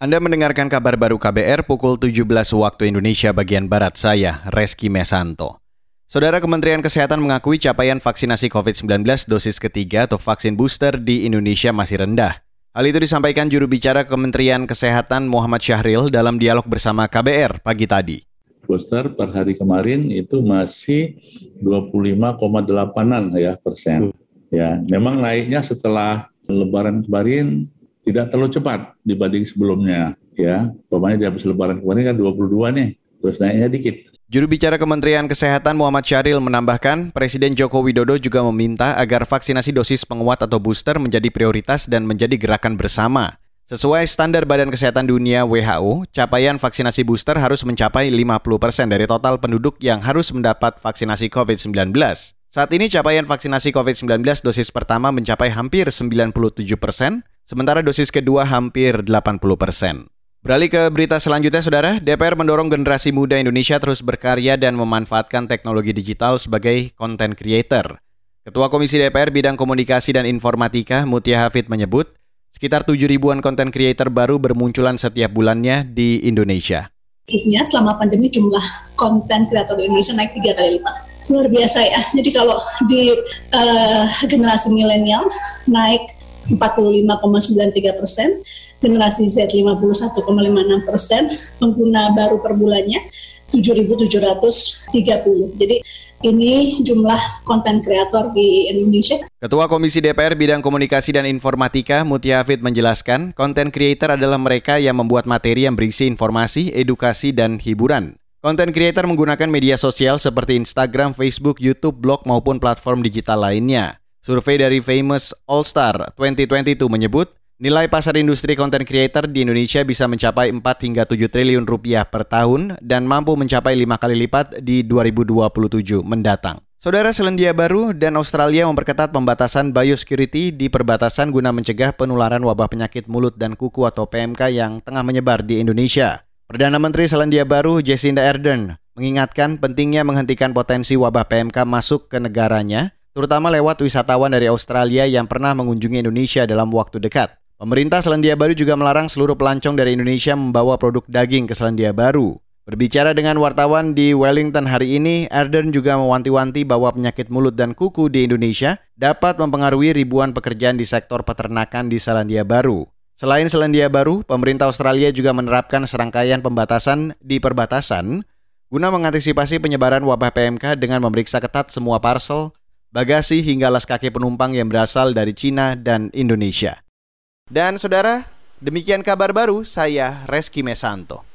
Anda mendengarkan kabar baru KBR pukul 17 waktu Indonesia bagian Barat saya, Reski Mesanto. Saudara Kementerian Kesehatan mengakui capaian vaksinasi COVID-19 dosis ketiga atau vaksin booster di Indonesia masih rendah. Hal itu disampaikan juru bicara Kementerian Kesehatan Muhammad Syahril dalam dialog bersama KBR pagi tadi. Booster per hari kemarin itu masih 25,8an ya persen. Hmm. Ya, memang naiknya setelah Lebaran kemarin tidak terlalu cepat dibanding sebelumnya ya. Pokoknya di habis lebaran kemarin kan 22 nih, terus naiknya dikit. Juru bicara Kementerian Kesehatan Muhammad Syaril menambahkan, Presiden Joko Widodo juga meminta agar vaksinasi dosis penguat atau booster menjadi prioritas dan menjadi gerakan bersama. Sesuai standar Badan Kesehatan Dunia WHO, capaian vaksinasi booster harus mencapai 50% dari total penduduk yang harus mendapat vaksinasi COVID-19. Saat ini capaian vaksinasi COVID-19 dosis pertama mencapai hampir 97 persen, sementara dosis kedua hampir 80 persen. Beralih ke berita selanjutnya, Saudara. DPR mendorong generasi muda Indonesia terus berkarya dan memanfaatkan teknologi digital sebagai content creator. Ketua Komisi DPR Bidang Komunikasi dan Informatika, Mutia Hafid menyebut, sekitar 7 ribuan content creator baru bermunculan setiap bulannya di Indonesia. Selama pandemi jumlah konten kreator di Indonesia naik tiga kali lipat. Luar biasa ya. Jadi kalau di uh, generasi milenial naik 45,93 persen, generasi Z 51,56 persen, pengguna baru per bulannya 7.730. Jadi ini jumlah konten kreator di Indonesia. Ketua Komisi DPR Bidang Komunikasi dan Informatika Mutia Hafid menjelaskan, konten creator adalah mereka yang membuat materi yang berisi informasi, edukasi, dan hiburan. Konten creator menggunakan media sosial seperti Instagram, Facebook, YouTube, blog, maupun platform digital lainnya. Survei dari Famous All Star 2022 menyebut, nilai pasar industri konten creator di Indonesia bisa mencapai 4 hingga 7 triliun rupiah per tahun dan mampu mencapai 5 kali lipat di 2027 mendatang. Saudara Selandia Baru dan Australia memperketat pembatasan biosecurity di perbatasan guna mencegah penularan wabah penyakit mulut dan kuku atau PMK yang tengah menyebar di Indonesia. Perdana Menteri Selandia Baru Jacinda Ardern mengingatkan pentingnya menghentikan potensi wabah PMK masuk ke negaranya terutama lewat wisatawan dari Australia yang pernah mengunjungi Indonesia dalam waktu dekat. Pemerintah Selandia Baru juga melarang seluruh pelancong dari Indonesia membawa produk daging ke Selandia Baru. Berbicara dengan wartawan di Wellington hari ini, Ardern juga mewanti-wanti bahwa penyakit mulut dan kuku di Indonesia dapat mempengaruhi ribuan pekerjaan di sektor peternakan di Selandia Baru. Selain Selandia Baru, pemerintah Australia juga menerapkan serangkaian pembatasan di perbatasan guna mengantisipasi penyebaran wabah PMK dengan memeriksa ketat semua parcel, bagasi hingga las kaki penumpang yang berasal dari Cina dan Indonesia. Dan saudara, demikian kabar baru saya Reski Mesanto.